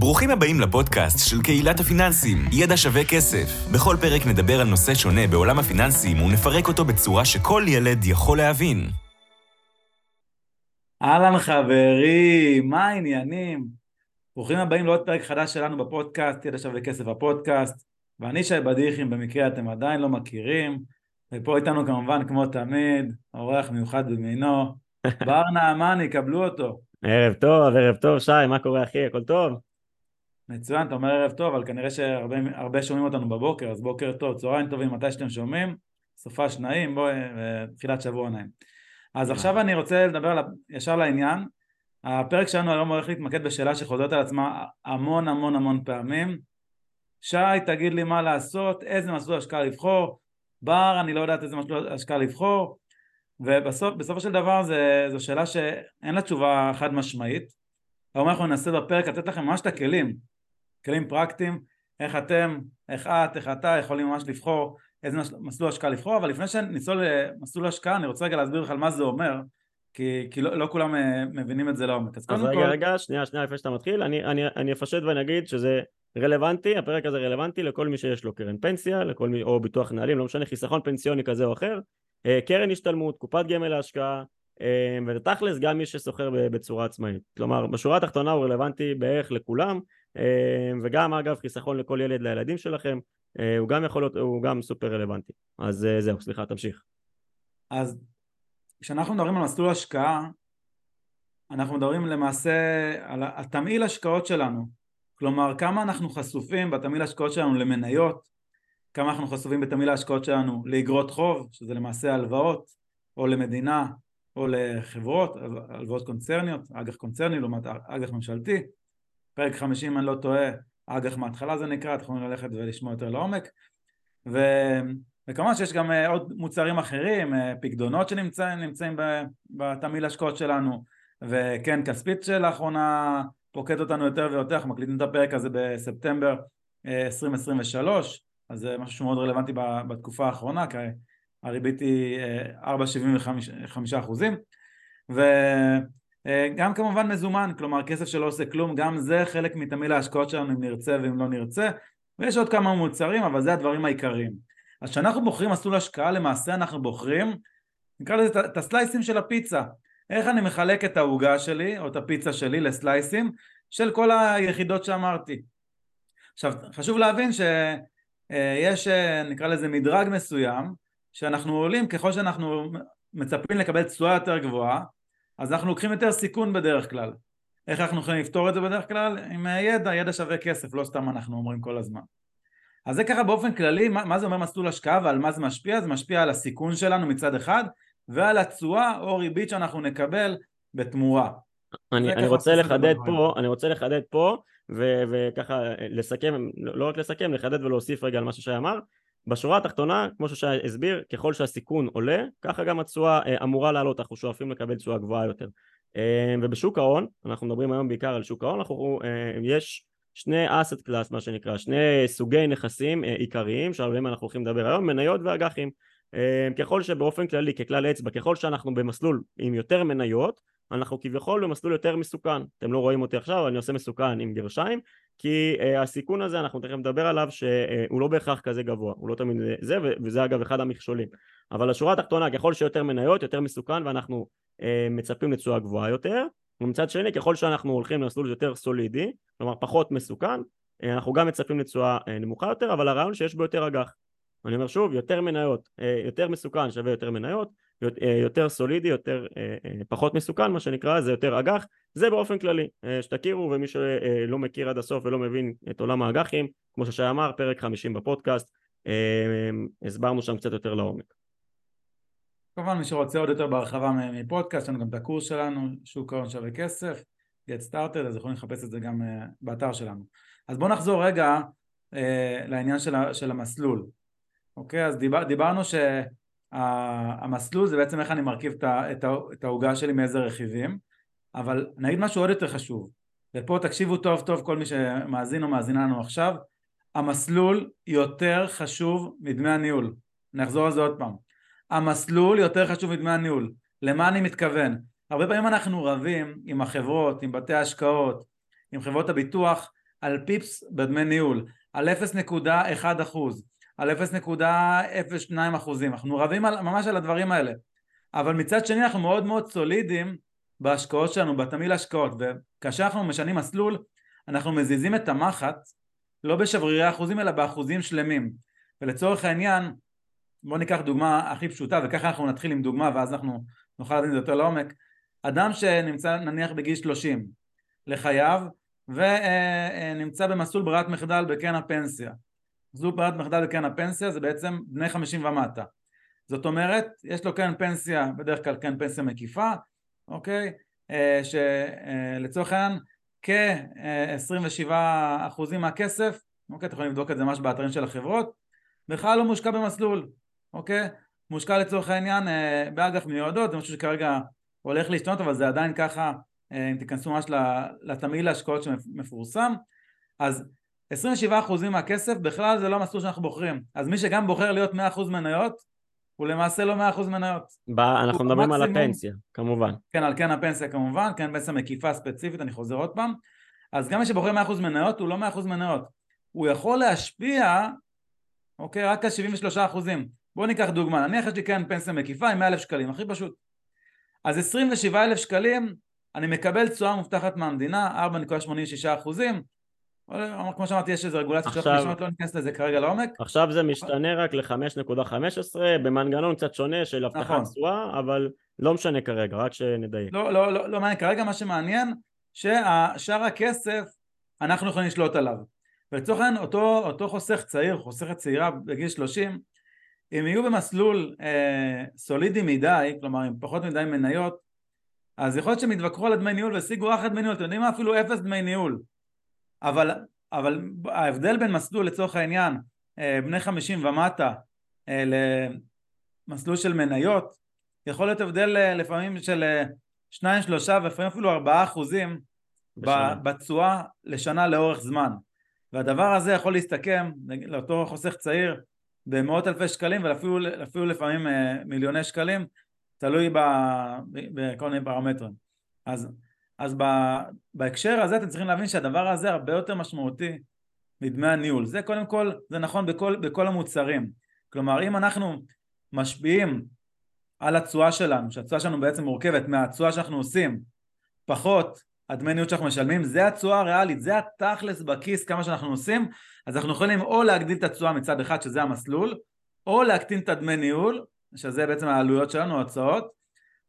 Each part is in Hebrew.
ברוכים הבאים לפודקאסט של קהילת הפיננסים, ידע שווה כסף. בכל פרק נדבר על נושא שונה בעולם הפיננסים ונפרק אותו בצורה שכל ילד יכול להבין. אהלן חברים, מה העניינים? ברוכים הבאים לעוד פרק חדש שלנו בפודקאסט, ידע שווה כסף הפודקאסט, ואני שי בדיחים, במקרה אתם עדיין לא מכירים, ופה איתנו כמובן, כמו תמיד, אורח מיוחד במינו, בר נעמן, יקבלו אותו. ערב טוב, ערב טוב, שי, מה קורה אחי? הכל טוב? מצוין, אתה אומר ערב טוב, אבל כנראה שהרבה שומעים אותנו בבוקר, אז בוקר טוב, צהריים טובים, מתי שאתם שומעים, סופה שניים, בואי, תחילת שבוע נעים. אז עכשיו אני רוצה לדבר ישר לעניין, הפרק שלנו היום הולך להתמקד בשאלה שחוזרת על עצמה המון המון המון פעמים, שי תגיד לי מה לעשות, איזה מסלול השקעה לבחור, בר אני לא יודעת איזה מסלול השקעה לבחור, ובסופו של דבר זו שאלה שאין לה תשובה חד משמעית, היום אנחנו ננסה בפרק לתת לכם ממש את הכלים, כלים פרקטיים, איך אתם, איך את, איך אתה יכולים ממש לבחור איזה מסלול השקעה לבחור, אבל לפני שניצול למסלול השקעה אני רוצה רגע להסביר לך על מה זה אומר, כי, כי לא, לא כולם אה, מבינים את זה לעומק. אז, אז רגע, כל... רגע, שנייה, שנייה, לפני שאתה מתחיל, אני, אני, אני אפשט ואני אגיד שזה רלוונטי, הפרק הזה רלוונטי לכל מי שיש לו קרן פנסיה, לכל מי, או ביטוח נהלים, לא משנה, חיסכון פנסיוני כזה או אחר, אה, קרן השתלמות, קופת גמל להשקעה, אה, ותכלס גם מי שסוחר בצורה עצמאית. כלומר, בשורה התחתונה הוא רלוונטי בערך לכולם, וגם אגב חיסכון לכל ילד לילדים שלכם, הוא גם יכול להיות, הוא גם סופר רלוונטי. אז זהו, סליחה, תמשיך. אז כשאנחנו מדברים על מסלול השקעה, אנחנו מדברים למעשה על התמהיל השקעות שלנו. כלומר, כמה אנחנו חשופים בתמהיל השקעות שלנו למניות, כמה אנחנו חשופים בתמהיל ההשקעות שלנו לאגרות חוב, שזה למעשה הלוואות, או למדינה, או לחברות, הלוואות קונצרניות, אג"ח קונצרני לעומת אג"ח ממשלתי. פרק 50 אם אני לא טועה, אג"ח מההתחלה זה נקרא, אתם יכולים ללכת ולשמוע יותר לעומק. ו... וכמובן שיש גם אה, עוד מוצרים אחרים, אה, פקדונות שנמצאים בתמהיל השקעות שלנו, וכן, כספית שלאחרונה פוקד אותנו יותר ויותר, אנחנו מקליטים את הפרק הזה בספטמבר 2023, אה, אז זה משהו מאוד רלוונטי בתקופה האחרונה, כי הריבית היא 4.75 אחוזים וגם כמובן מזומן, כלומר כסף שלא עושה כלום, גם זה חלק מתמיל ההשקעות שלנו אם נרצה ואם לא נרצה. ויש עוד כמה מוצרים אבל זה הדברים העיקריים. אז כשאנחנו בוחרים מסלול השקעה למעשה אנחנו בוחרים נקרא לזה את הסלייסים של הפיצה. איך אני מחלק את העוגה שלי או את הפיצה שלי לסלייסים של כל היחידות שאמרתי. עכשיו חשוב להבין שיש נקרא לזה מדרג מסוים שאנחנו עולים ככל שאנחנו מצפים לקבל תשואה יותר גבוהה אז אנחנו לוקחים יותר סיכון בדרך כלל. איך אנחנו יכולים לפתור את זה בדרך כלל? עם ידע, ידע שווה כסף, לא סתם אנחנו אומרים כל הזמן. אז זה ככה באופן כללי, מה, מה זה אומר מסלול השקעה ועל מה זה משפיע? זה משפיע על הסיכון שלנו מצד אחד ועל התשואה או ריבית שאנחנו נקבל בתמורה. אני, אני רוצה לחדד פה, אני רוצה לחדד פה ו- וככה לסכם, לא רק לסכם, לחדד ולהוסיף רגע על מה ששי אמר בשורה התחתונה, כמו ששי הסביר, ככל שהסיכון עולה, ככה גם התשואה אה, אמורה לעלות, אנחנו שואפים לקבל תשואה גבוהה יותר. אה, ובשוק ההון, אנחנו מדברים היום בעיקר על שוק ההון, אנחנו, אה, יש שני אסט קלאס מה שנקרא, שני סוגי נכסים עיקריים שעליהם אנחנו הולכים לדבר היום, מניות ואג"חים. ככל שבאופן כללי, ככלל אצבע, ככל שאנחנו במסלול עם יותר מניות, אנחנו כביכול במסלול יותר מסוכן. אתם לא רואים אותי עכשיו, אני עושה מסוכן עם גרשיים, כי uh, הסיכון הזה אנחנו תכף נדבר עליו שהוא לא בהכרח כזה גבוה, הוא לא תמיד זה, וזה אגב אחד המכשולים. אבל השורה התחתונה, ככל שיותר מניות, יותר מסוכן ואנחנו uh, מצפים לתשואה גבוהה יותר, ומצד שני, ככל שאנחנו הולכים למסלול יותר סולידי, כלומר פחות מסוכן, אנחנו גם מצפים לתשואה נמוכה יותר, אבל הרעיון שיש בו יותר אג"ח. אני אומר שוב, יותר מניות, יותר מסוכן שווה יותר מניות, אה, יותר סולידי, יותר, אה, אה, פחות מסוכן מה שנקרא, זה יותר אג"ח, זה באופן כללי, שתכירו ומי שלא מכיר עד הסוף ולא מבין את עולם האג"חים, כמו ששי אמר, פרק 50 בפודקאסט, הסברנו שם קצת יותר לעומק. כמובן מי שרוצה עוד יותר בהרחבה מפודקאסט, יש לנו גם את הקורס שלנו, שוק ההון שווה כסף, get started, אז יכולים לחפש את זה גם באתר שלנו. אז בואו נחזור רגע לעניין של המסלול. אוקיי, אז דיבר, דיברנו ש... המסלול זה בעצם איך אני מרכיב את העוגה שלי מאיזה רכיבים אבל נגיד משהו עוד יותר חשוב ופה תקשיבו טוב טוב כל מי שמאזין או מאזינה לנו עכשיו המסלול יותר חשוב מדמי הניהול. אני אחזור על זה עוד פעם. המסלול יותר חשוב מדמי הניהול. למה אני מתכוון? הרבה פעמים אנחנו רבים עם החברות, עם בתי ההשקעות, עם חברות הביטוח על פיפס בדמי ניהול, על 0.1 אחוז, על 0.02 אחוזים, אנחנו רבים על, ממש על הדברים האלה, אבל מצד שני אנחנו מאוד מאוד סולידיים בהשקעות שלנו, בתמהיל השקעות, וכאשר אנחנו משנים מסלול, אנחנו מזיזים את המחט לא בשברירי אחוזים אלא באחוזים שלמים, ולצורך העניין, בואו ניקח דוגמה הכי פשוטה, וככה אנחנו נתחיל עם דוגמה ואז אנחנו נוכל לדעת את זה יותר לעומק, אדם שנמצא נניח בגיל 30 לחייו ונמצא במסלול ברירת מחדל בקרן הפנסיה. מסלול ברירת מחדל בקרן הפנסיה זה בעצם בני 50 ומטה. זאת אומרת, יש לו קרן פנסיה, בדרך כלל קרן פנסיה מקיפה, אוקיי? אה, שלצורך העניין כ-27% מהכסף, אוקיי? אתם יכולים לבדוק את זה ממש באתרים של החברות, בכלל לא מושקע במסלול, אוקיי? מושקע לצורך העניין אה, באג"ח מיועדות, זה משהו שכרגע הולך להשתנות אבל זה עדיין ככה אה, אם תיכנסו ממש לתמהיל ההשקעות שמפורסם אז 27% מהכסף בכלל זה לא המסלול שאנחנו בוחרים. אז מי שגם בוחר להיות 100% מניות הוא למעשה לא 100% מניות. אנחנו מדברים על הפנסיה כמובן. כן על כן הפנסיה כמובן כן פנסיה מקיפה ספציפית אני חוזר עוד פעם. אז גם מי שבוחר 100% מניות הוא לא 100% מניות. הוא יכול להשפיע אוקיי רק על 73% בואו ניקח דוגמה. נניח יש לי כן פנסיה מקיפה עם 100,000 שקלים הכי פשוט. אז 27 אלף שקלים אני מקבל תשואה מובטחת מהמדינה 4.86 אחוזים כמו שאמרתי יש איזו רגולציה עכשיו, ראשונות, לא ניכנס לזה כרגע לעומק עכשיו זה משתנה רק ל-5.15 במנגנון קצת שונה של הבטחת נכון. תשואה אבל לא משנה כרגע רק שנדייק לא, לא, לא, לא מעניין כרגע מה שמעניין ששאר הכסף אנחנו יכולים לשלוט עליו ולצורך העניין אותו, אותו חוסך צעיר חוסכת צעירה בגיל 30 אם יהיו במסלול אה, סולידי מדי, כלומר עם פחות מדי מניות, אז יכול להיות שהם יתווכחו על הדמי ניהול והשיגו אחת דמי ניהול, אתם יודעים מה? אפילו אפס דמי ניהול. אבל, אבל ההבדל בין מסלול לצורך העניין, אה, בני חמישים ומטה, אה, למסלול של מניות, יכול להיות הבדל אה, לפעמים של אה, שניים, שלושה ולפעמים אפילו ארבעה אחוזים בתשואה לשנה לאורך זמן. והדבר הזה יכול להסתכם לאותו חוסך צעיר במאות אלפי שקלים ואפילו לפעמים מיליוני שקלים, תלוי בכל מיני פרמטרים. אז, אז בהקשר הזה אתם צריכים להבין שהדבר הזה הרבה יותר משמעותי מדמי הניהול. זה קודם כל, זה נכון בכל, בכל המוצרים. כלומר, אם אנחנו משפיעים על התשואה שלנו, שהתשואה שלנו בעצם מורכבת מהתשואה שאנחנו עושים, פחות הדמי ניהול שאנחנו משלמים, זה התשואה הריאלית, זה התכלס בכיס כמה שאנחנו עושים, אז אנחנו יכולים או להגדיל את התשואה מצד אחד שזה המסלול, או להקטין את הדמי ניהול, שזה בעצם העלויות שלנו, ההוצאות,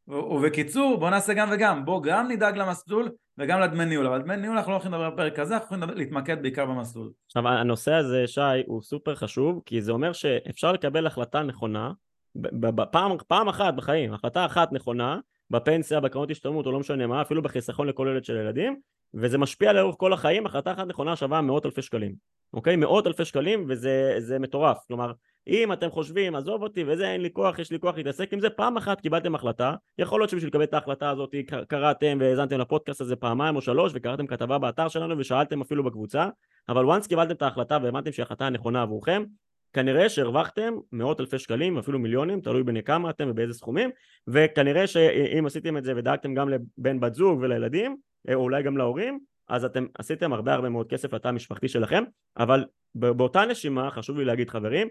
ובקיצור בואו נעשה גם וגם, בואו גם נדאג למסלול וגם לדמי ניהול, אבל דמי ניהול אנחנו לא הולכים לדבר בפרק הזה, אנחנו הולכים להתמקד בעיקר במסלול. עכשיו הנושא הזה שי הוא סופר חשוב, כי זה אומר שאפשר לקבל החלטה נכונה, פעם, פעם אחת בחיים, החלטה אחת נכונה, בפנסיה, בקרנות השתלמות או לא משנה מה, אפילו בחיסכון לכל ילד של ילדים, וזה משפיע לאורך כל החיים, החלטה אחת נכונה שווה מאות אלפי שקלים, אוקיי? מאות אלפי שקלים וזה מטורף, כלומר אם אתם חושבים עזוב אותי וזה אין לי כוח, יש לי כוח להתעסק עם זה, פעם אחת קיבלתם החלטה, יכול להיות שבשביל לקבל את ההחלטה הזאת קראתם והאזנתם לפודקאסט הזה פעמיים או שלוש וקראתם כתבה באתר שלנו ושאלתם אפילו בקבוצה, אבל once קיבלתם את ההחלטה והבנתם שההחלטה הנכונה עבורכם, כנראה שהרווחתם מאות אלפי שקלים אפילו מיליונים תלוי בני כמה אתם ובאיזה סכומים וכנראה שאם עשיתם את זה ודאגתם גם לבן בת זוג ולילדים או אולי גם להורים אז אתם עשיתם הרבה הרבה מאוד כסף לתא המשפחתי שלכם אבל באותה נשימה חשוב לי להגיד חברים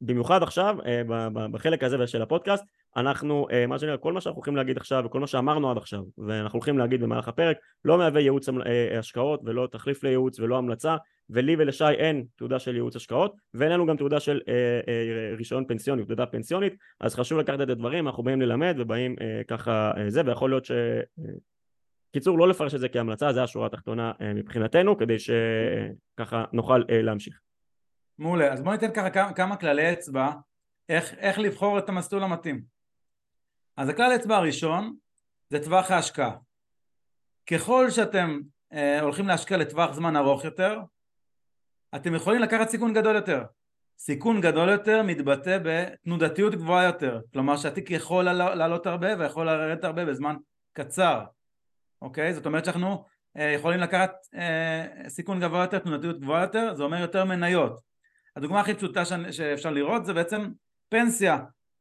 במיוחד עכשיו אה, בחלק הזה של הפודקאסט אנחנו אה, מה שנראה כל מה שאנחנו הולכים להגיד עכשיו וכל מה שאמרנו עד עכשיו ואנחנו הולכים להגיד במהלך הפרק לא מהווה ייעוץ אה, השקעות ולא תחליף לייעוץ ולא המלצה ולי ולשי אין תעודה של ייעוץ השקעות ואין לנו גם תעודה של אה, אה, רישיון פנסיוני, תעודה פנסיונית אז חשוב לקחת את הדברים, אנחנו באים ללמד ובאים אה, ככה אה, זה ויכול להיות ש... קיצור לא לפרש את זה כהמלצה זה השורה התחתונה מבחינתנו כדי שככה נוכל להמשיך. מעולה אז בוא ניתן ככה כמה, כמה כללי אצבע איך, איך לבחור את המסלול המתאים אז הכלל אצבע הראשון זה טווח ההשקעה ככל שאתם אה, הולכים להשקיע לטווח זמן ארוך יותר אתם יכולים לקחת סיכון גדול יותר. סיכון גדול יותר מתבטא בתנודתיות גבוהה יותר, כלומר שהתיק יכול לעלות הרבה ויכול לרדת הרבה בזמן קצר, אוקיי? זאת אומרת שאנחנו אה, יכולים לקחת אה, סיכון גבוה יותר, תנודתיות גבוהה יותר, זה אומר יותר מניות. הדוגמה הכי פשוטה שאפשר לראות זה בעצם פנסיה.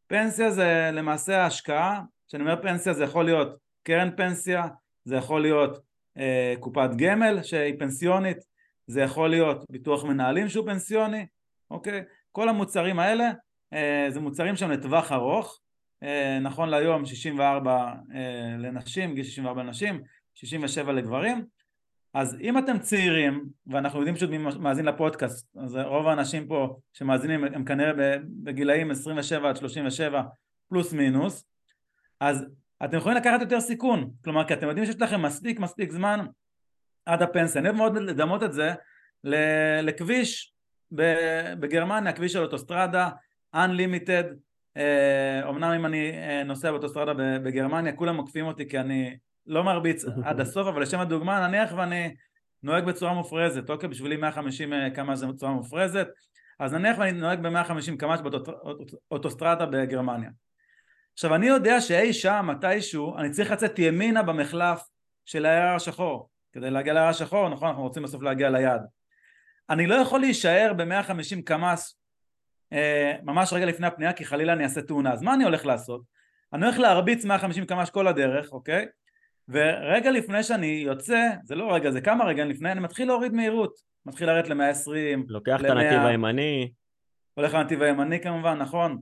פנסיה זה למעשה ההשקעה, כשאני אומר פנסיה זה יכול להיות קרן פנסיה, זה יכול להיות אה, קופת גמל שהיא פנסיונית, זה יכול להיות ביטוח מנהלים שהוא פנסיוני, אוקיי? כל המוצרים האלה אה, זה מוצרים שהם לטווח ארוך, אה, נכון להיום 64 אה, לנשים, גיל 64 לנשים, 67 לגברים, אז אם אתם צעירים, ואנחנו יודעים מי מאזין לפודקאסט, אז רוב האנשים פה שמאזינים הם כנראה בגילאים 27 עד 37 פלוס מינוס, אז אתם יכולים לקחת יותר סיכון, כלומר כי אתם יודעים שיש לכם מספיק מספיק זמן עד הפנסיה, אני אוהב מאוד לדמות את זה לכביש בגרמניה, כביש של אוטוסטרדה, Unlimited, אומנם אה, אם אני אה, נוסע באוטוסטרדה בגרמניה כולם עוקפים אותי כי אני לא מרביץ עד הסוף, אבל לשם הדוגמה נניח ואני נוהג בצורה מופרזת, אוקיי, בשבילי 150 אה, כמה זה בצורה מופרזת, אז נניח ואני נוהג ב-150 קמ"ש באוטוסטרדה בגרמניה. עכשיו אני יודע שאי שם, מתישהו, אני צריך לצאת ימינה במחלף של ההר השחור. כדי להגיע להר השחור, נכון, אנחנו רוצים בסוף להגיע ליעד. אני לא יכול להישאר ב-150 קמ"ש אה, ממש רגע לפני הפנייה כי חלילה אני אעשה תאונה. אז מה אני הולך לעשות? אני הולך להרביץ 150 קמ"ש כל הדרך, אוקיי? ורגע לפני שאני יוצא, זה לא רגע, זה כמה רגעים לפני, אני מתחיל להוריד מהירות. מתחיל לרדת ל-120, לוקח את הנתיב הימני. הולך לנתיב הימני כמובן, נכון.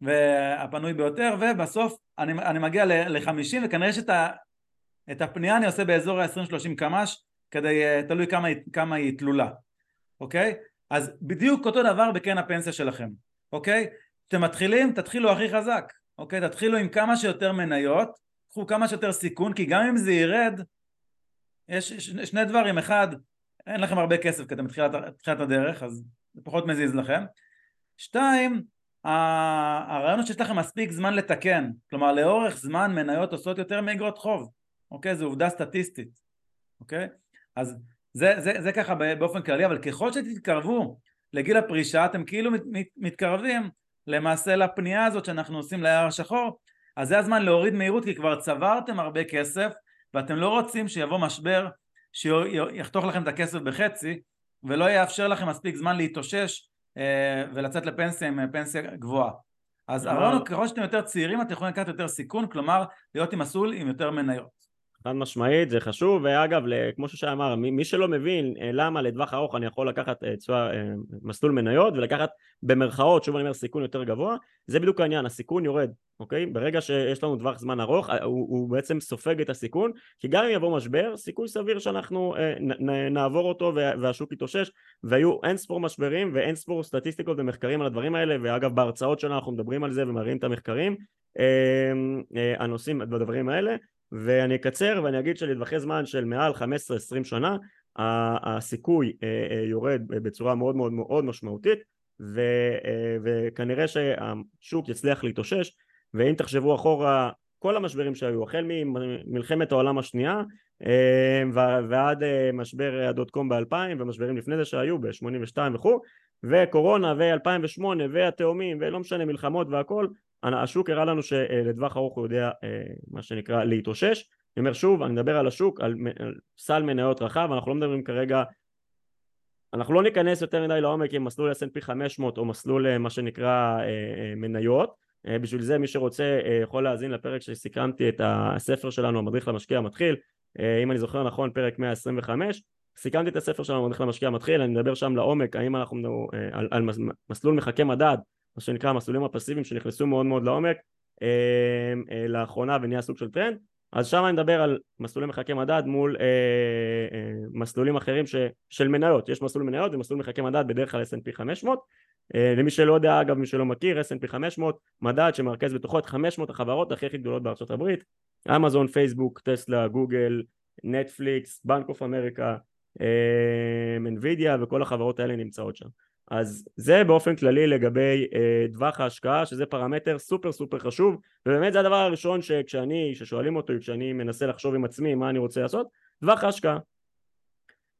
והפנוי ביותר, ובסוף אני, אני מגיע ל-50 וכנראה שאת ה, את הפנייה אני עושה באזור ה-20-30 קמ"ש, כדי, אה, תלוי כמה, כמה היא תלולה, אוקיי? אז בדיוק אותו דבר בקרן הפנסיה שלכם, אוקיי? כשאתם מתחילים, תתחילו הכי חזק, אוקיי? תתחילו עם כמה שיותר מניות, קחו כמה שיותר סיכון, כי גם אם זה ירד, יש שני דברים, אחד, אין לכם הרבה כסף כי אתם בתחילת הדרך, אז זה פחות מזיז לכם. שתיים, הרעיון הוא שיש לכם מספיק זמן לתקן, כלומר לאורך זמן מניות עושות יותר מאגרות חוב, אוקיי? זו עובדה סטטיסטית, אוקיי? אז זה, זה, זה ככה באופן כללי, אבל ככל שתתקרבו לגיל הפרישה אתם כאילו מת, מת, מתקרבים למעשה לפנייה הזאת שאנחנו עושים ליער השחור, אז זה הזמן להוריד מהירות כי כבר צברתם הרבה כסף ואתם לא רוצים שיבוא משבר שיחתוך לכם את הכסף בחצי ולא יאפשר לכם מספיק זמן להתאושש אה, ולצאת לפנסיה עם פנסיה גבוהה. אז הרעיון הוא ככל שאתם יותר צעירים אתם יכולים לקחת יותר סיכון, כלומר להיות עם מסלול עם יותר מניות. חד משמעית, זה חשוב, ואגב, כמו ששי אמר, מי, שלא מבין אה, למה לטווח ארוך אני יכול לקחת אה, צוע, אה, מסלול מניות ולקחת במרכאות, שוב אני אומר, סיכון יותר גבוה, זה בדיוק העניין, הסיכון יורד, אוקיי? ברגע שיש לנו טווח זמן ארוך, הוא, הוא בעצם סופג את הסיכון, כי גם אם יבוא משבר, סיכוי סביר שאנחנו נ, נעבור אותו והשוק יתאושש, והיו אין ספור משברים ואין ספור סטטיסטיקות ומחקרים על הדברים האלה, ואגב בהרצאות שלנו אנחנו מדברים על זה ומראים את המחקרים, הנושאים בדברים האלה ואני אקצר ואני אגיד שלטווחי זמן של מעל 15-20 שנה הסיכוי אה, אה, יורד בצורה מאוד מאוד מאוד משמעותית ו, אה, וכנראה שהשוק יצליח להתאושש ואם תחשבו אחורה כל המשברים שהיו החל ממלחמת העולם השנייה ועד משבר הדוט קום ב-2000 ומשברים לפני זה שהיו ב-82 וכו' וקורונה ו-2008 והתאומים ולא משנה מלחמות והכל השוק הראה לנו שלטווח ארוך הוא יודע אה, מה שנקרא להתאושש. אני אומר שוב אני מדבר על השוק על, על סל מניות רחב אנחנו לא מדברים כרגע אנחנו לא ניכנס יותר מדי לעומק עם מסלול S&P 500 או מסלול אה, מה שנקרא אה, מניות. בשביל זה מי שרוצה יכול להאזין לפרק שסיכמתי את הספר שלנו המדריך למשקיע המתחיל. אם אני זוכר נכון פרק 125 סיכמתי את הספר שלנו המדריך למשקיע המתחיל אני מדבר שם לעומק האם אנחנו על, על מסלול מחקה מדד מה שנקרא המסלולים הפסיביים שנכנסו מאוד מאוד לעומק אה, אה, לאחרונה ונהיה סוג של טרנד. אז שם אני מדבר על מסלולי מחקי מדד מול אה, אה, מסלולים אחרים ש, של מניות. יש מסלול מניות ומסלול מחקי מדד בדרך כלל S&P 500 אה, למי שלא יודע אגב מי שלא מכיר S&P 500 מדד שמרכז בתוכו את 500 החברות הכי הכי גדולות בארצות הברית. אמזון, פייסבוק, טסלה, גוגל, נטפליקס, Bank of America, אנווידיה וכל החברות האלה נמצאות שם אז זה באופן כללי לגבי אה, טווח ההשקעה שזה פרמטר סופר סופר חשוב ובאמת זה הדבר הראשון שכשאני, כששואלים אותי, כשאני מנסה לחשוב עם עצמי מה אני רוצה לעשות, טווח ההשקעה.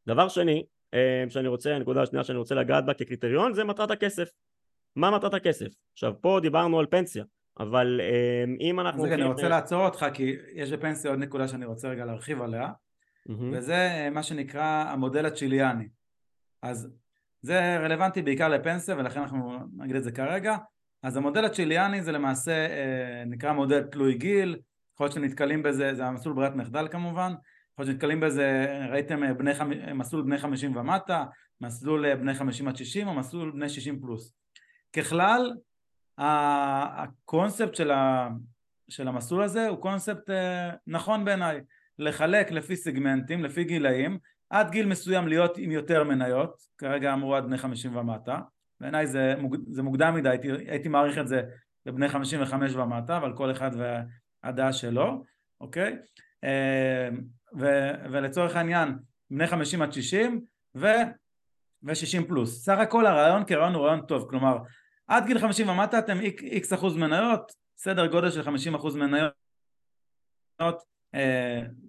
דבר שני אה, שאני רוצה, הנקודה השנייה שאני רוצה לגעת בה כקריטריון זה מטרת הכסף. מה מטרת הכסף? עכשיו פה דיברנו על פנסיה אבל אה, אם אנחנו... אז רגע אני רוצה לעצור אותך כי יש בפנסיה עוד נקודה שאני רוצה רגע להרחיב עליה mm-hmm. וזה אה, מה שנקרא המודל הצ'יליאני אז זה רלוונטי בעיקר לפנסיה ולכן אנחנו נגיד את זה כרגע. אז המודל הצ'יליאני זה למעשה אה, נקרא מודל תלוי גיל. יכול להיות שאתם נתקלים בזה, זה המסלול ברירת מחדל כמובן. יכול להיות שנתקלים בזה, ראיתם בני, מסלול בני 50 ומטה, מסלול בני 50 עד 60 או מסלול בני 60 פלוס. ככלל, הקונספט של, ה, של המסלול הזה הוא קונספט נכון בעיניי, לחלק לפי סגמנטים, לפי גילאים, עד גיל מסוים להיות עם יותר מניות, כרגע אמרו עד בני 50 ומטה, בעיניי זה, זה מוקדם מדי, הייתי, הייתי מעריך את זה לבני 55 ומטה, אבל כל אחד והדעה שלו, אוקיי? אה, ו, ולצורך העניין, בני 50 עד 60 ו, ו-60 פלוס. סך הכל הרעיון כרעיון הוא רעיון טוב, כלומר עד גיל 50 ומטה אתם איקס אחוז מניות, סדר גודל של 50 אחוז מניות,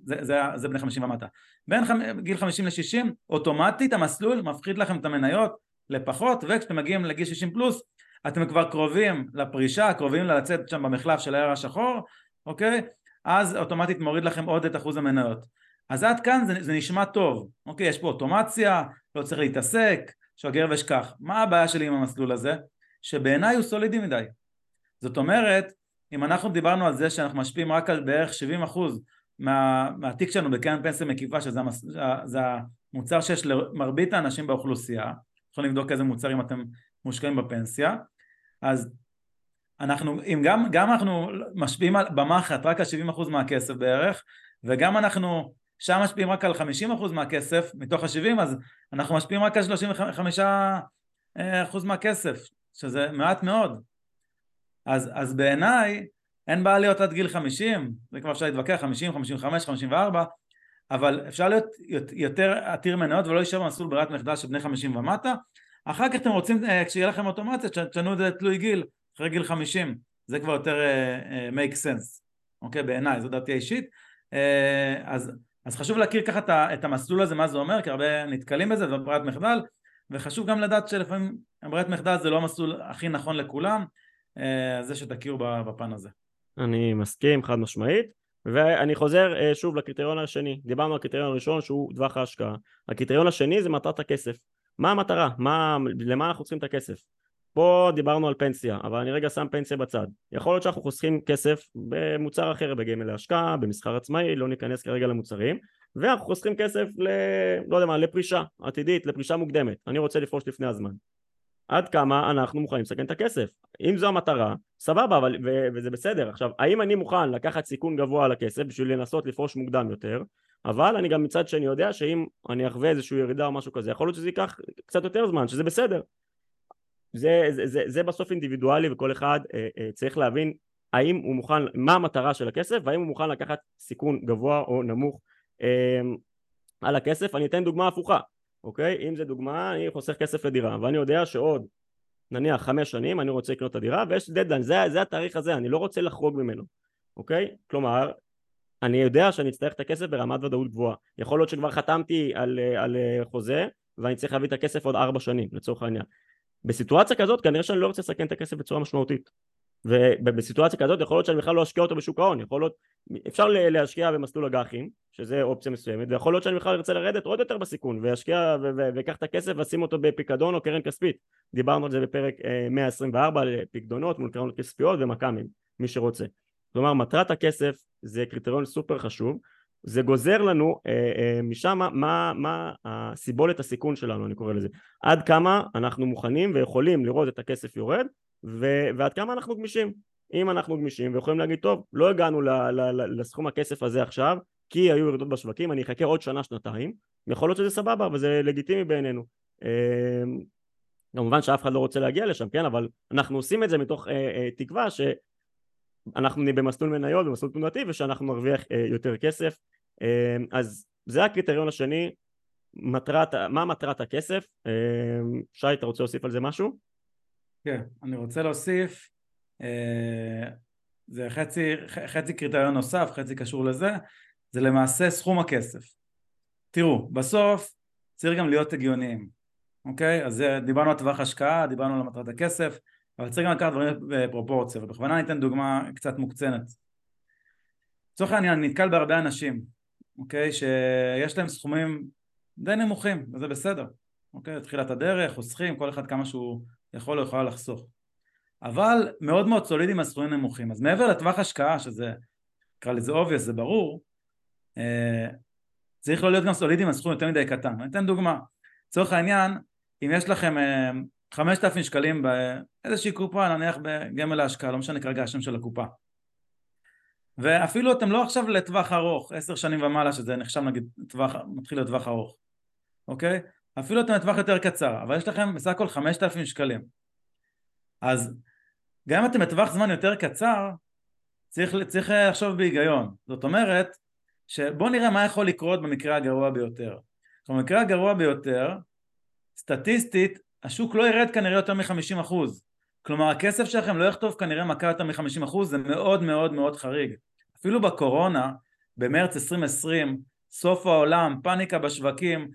זה, זה, זה בני 50 ומטה. בין גיל 50 ל-60 אוטומטית המסלול מפחית לכם את המניות לפחות וכשאתם מגיעים לגיל 60 פלוס אתם כבר קרובים לפרישה, קרובים לצאת שם במחלף של הער השחור, אוקיי? אז אוטומטית מוריד לכם עוד את אחוז המניות. אז עד כאן זה, זה נשמע טוב, אוקיי? יש פה אוטומציה, לא צריך להתעסק, שגר ושכח. מה הבעיה שלי עם המסלול הזה? שבעיניי הוא סולידי מדי. זאת אומרת, אם אנחנו דיברנו על זה שאנחנו משפיעים רק על בערך 70 אחוז מה, מהתיק שלנו בקרן פנסיה מקיפה, שזה המס, זה המוצר שיש למרבית האנשים באוכלוסייה, יכולים לבדוק איזה מוצרים אתם מושקעים בפנסיה, אז אנחנו, אם גם, גם אנחנו משפיעים במחט רק על 70% מהכסף בערך, וגם אנחנו שם משפיעים רק על 50% מהכסף מתוך ה-70, אז אנחנו משפיעים רק על 35% מהכסף, שזה מעט מאוד. אז, אז בעיניי אין בעיה להיות עד גיל 50, זה כבר אפשר להתווכח, 50, 55, 54, אבל אפשר להיות יותר עתיר מניות ולא להישאר במסלול ברירת מחדל של בני 50 ומטה. אחר כך אתם רוצים, אה, כשיהיה לכם אוטומציה, תשנו את זה תלוי גיל, אחרי גיל 50, זה כבר יותר uh, make sense, אוקיי? בעיניי, זו דעתי האישית. Uh, אז, אז חשוב להכיר ככה את, את המסלול הזה, מה זה אומר, כי הרבה נתקלים בזה, זו ברירת מחדל, וחשוב גם לדעת שלפעמים ברירת מחדל זה לא המסלול הכי נכון לכולם, uh, זה שתכירו בפן הזה. אני מסכים חד משמעית ואני חוזר uh, שוב לקריטריון השני דיברנו על הקריטריון הראשון שהוא טווח ההשקעה הקריטריון השני זה מטרת הכסף מה המטרה? מה, למה אנחנו צריכים את הכסף? פה דיברנו על פנסיה, אבל אני רגע שם פנסיה בצד. יכול להיות שאנחנו חוסכים כסף במוצר אחר, בגמל להשקעה, במסחר עצמאי, לא ניכנס כרגע למוצרים, ואנחנו חוסכים כסף ל... לא יודע מה, לפרישה עתידית, לפרישה מוקדמת. אני רוצה לפרוש לפני הזמן. עד כמה אנחנו מוכנים לסכן את הכסף. אם זו המטרה, סבבה, אבל, ו- וזה בסדר. עכשיו, האם אני מוכן לקחת סיכון גבוה על הכסף בשביל לנסות לפרוש מוקדם יותר, אבל אני גם מצד שני יודע שאם אני אחווה איזושהי ירידה או משהו כזה, יכול להיות שזה ייקח קצת יותר זמן, שזה בסדר. זה, זה, זה, זה בסוף אינדיבידואלי וכל אחד אה, אה, צריך להבין האם הוא מוכן, מה המטרה של הכסף והאם הוא מוכן לקחת סיכון גבוה או נמוך אה, על הכסף. אני אתן דוגמה הפוכה, אוקיי? אם זה דוגמה, אני חוסך כסף לדירה ואני יודע שעוד נניח חמש שנים אני רוצה לקנות את הדירה ויש דדליין, זה, זה התאריך הזה, אני לא רוצה לחרוג ממנו, אוקיי? כלומר, אני יודע שאני אצטרך את הכסף ברמת ודאות גבוהה. יכול להיות שכבר חתמתי על, על חוזה ואני צריך להביא את הכסף עוד ארבע שנים לצורך העניין. בסיטואציה כזאת כנראה שאני לא רוצה לסכן את הכסף בצורה משמעותית ובסיטואציה כזאת יכול להיות שאני בכלל לא אשקיע אותו בשוק ההון יכול להיות אפשר להשקיע במסלול אג"חים שזה אופציה מסוימת ויכול להיות שאני בכלל ארצה לרדת עוד יותר בסיכון ואשקיע ואקח את הכסף ואשים אותו בפיקדון או קרן כספית. דיברנו על זה בפרק 124 על פיקדונות מול קרנות כספיות ומכ"מים מי שרוצה. כלומר מטרת הכסף זה קריטריון סופר חשוב זה גוזר לנו אה, אה, משם מה, מה הסיבולת הסיכון שלנו אני קורא לזה. עד כמה אנחנו מוכנים ויכולים לראות את הכסף יורד ו, ועד כמה אנחנו גמישים אם אנחנו גמישים ויכולים להגיד טוב לא הגענו ל, ל, ל, לסכום הכסף הזה עכשיו כי היו ירידות בשווקים אני אחכה עוד שנה שנתיים יכול להיות שזה סבבה וזה לגיטימי בעינינו אה, כמובן שאף אחד לא רוצה להגיע לשם כן אבל אנחנו עושים את זה מתוך אה, אה, תקווה ש אנחנו נהיה במסלול מניות, במסלול תנועתי ושאנחנו נרוויח אה, יותר כסף אה, אז זה הקריטריון השני מטרת, מה מטרת הכסף? אה, שי אתה רוצה להוסיף על זה משהו? כן, אני רוצה להוסיף אה, זה חצי, חצי קריטריון נוסף, חצי קשור לזה זה למעשה סכום הכסף. תראו, בסוף צריך גם להיות הגיוניים אוקיי? אז דיברנו על טווח השקעה, דיברנו על מטרת הכסף אבל צריך גם לקחת דברים בפרופורציה ובכוונה ניתן דוגמה קצת מוקצנת. לצורך העניין נתקל בהרבה אנשים אוקיי? שיש להם סכומים די נמוכים וזה בסדר אוקיי? תחילת הדרך חוסכים כל אחד כמה שהוא יכול או יכולה לחסוך אבל מאוד מאוד סולידיים הסכומים נמוכים אז מעבר לטווח השקעה שזה נקרא לזה obvious זה ברור אה, צריך לא להיות גם סולידי עם הסכום יותר מדי קטן. אני אתן דוגמה. לצורך העניין, אם יש לכם 5,000 שקלים באיזושהי קופה, נניח בגמל ההשקעה, לא משנה כרגע השם של הקופה. ואפילו אתם לא עכשיו לטווח ארוך, עשר שנים ומעלה, שזה נחשב נגיד טווח, מתחיל לטווח ארוך, אוקיי? אפילו אתם לטווח יותר קצר, אבל יש לכם בסך הכל 5,000 שקלים. אז גם אם אתם לטווח זמן יותר קצר, צריך, צריך לחשוב בהיגיון. זאת אומרת, שבואו נראה מה יכול לקרות במקרה הגרוע ביותר. במקרה הגרוע ביותר, סטטיסטית, השוק לא ירד כנראה יותר מ-50%. כלומר, הכסף שלכם לא יכתוב כנראה מכה יותר מ-50%, זה מאוד מאוד מאוד חריג. אפילו בקורונה, במרץ 2020, סוף העולם, פאניקה בשווקים,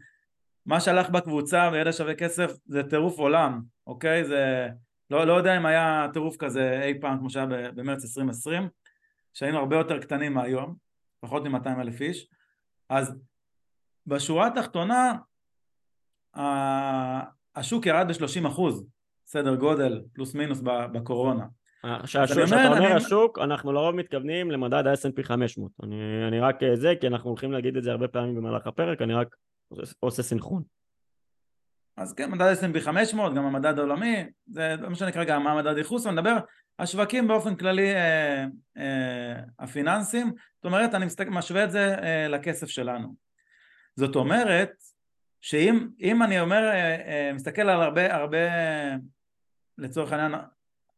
מה שהלך בקבוצה בידע שווה כסף זה טירוף עולם, אוקיי? זה... לא, לא יודע אם היה טירוף כזה אי פעם כמו שהיה במרץ 2020, שהיינו הרבה יותר קטנים מהיום, פחות מ-200 אלף איש, אז בשורה התחתונה השוק ירד ב-30 אחוז, סדר גודל, פלוס מינוס בקורונה. כשאתה אומר אני... השוק, אנחנו לרוב מתכוונים למדד ה-S&P 500. אני, אני רק אה, זה, כי אנחנו הולכים להגיד את זה הרבה פעמים במהלך הפרק, אני רק עושה סינכרון. אז כן, מדד S&P 500, גם המדד העולמי, זה לא משנה כרגע מה מדד ייחוס, אני מדבר, השווקים באופן כללי אה, אה, הפיננסיים, זאת אומרת, אני מסתכל, משווה את זה אה, לכסף שלנו. זאת אומרת, שאם אני אומר, אה, אה, מסתכל על הרבה, הרבה, לצורך העניין,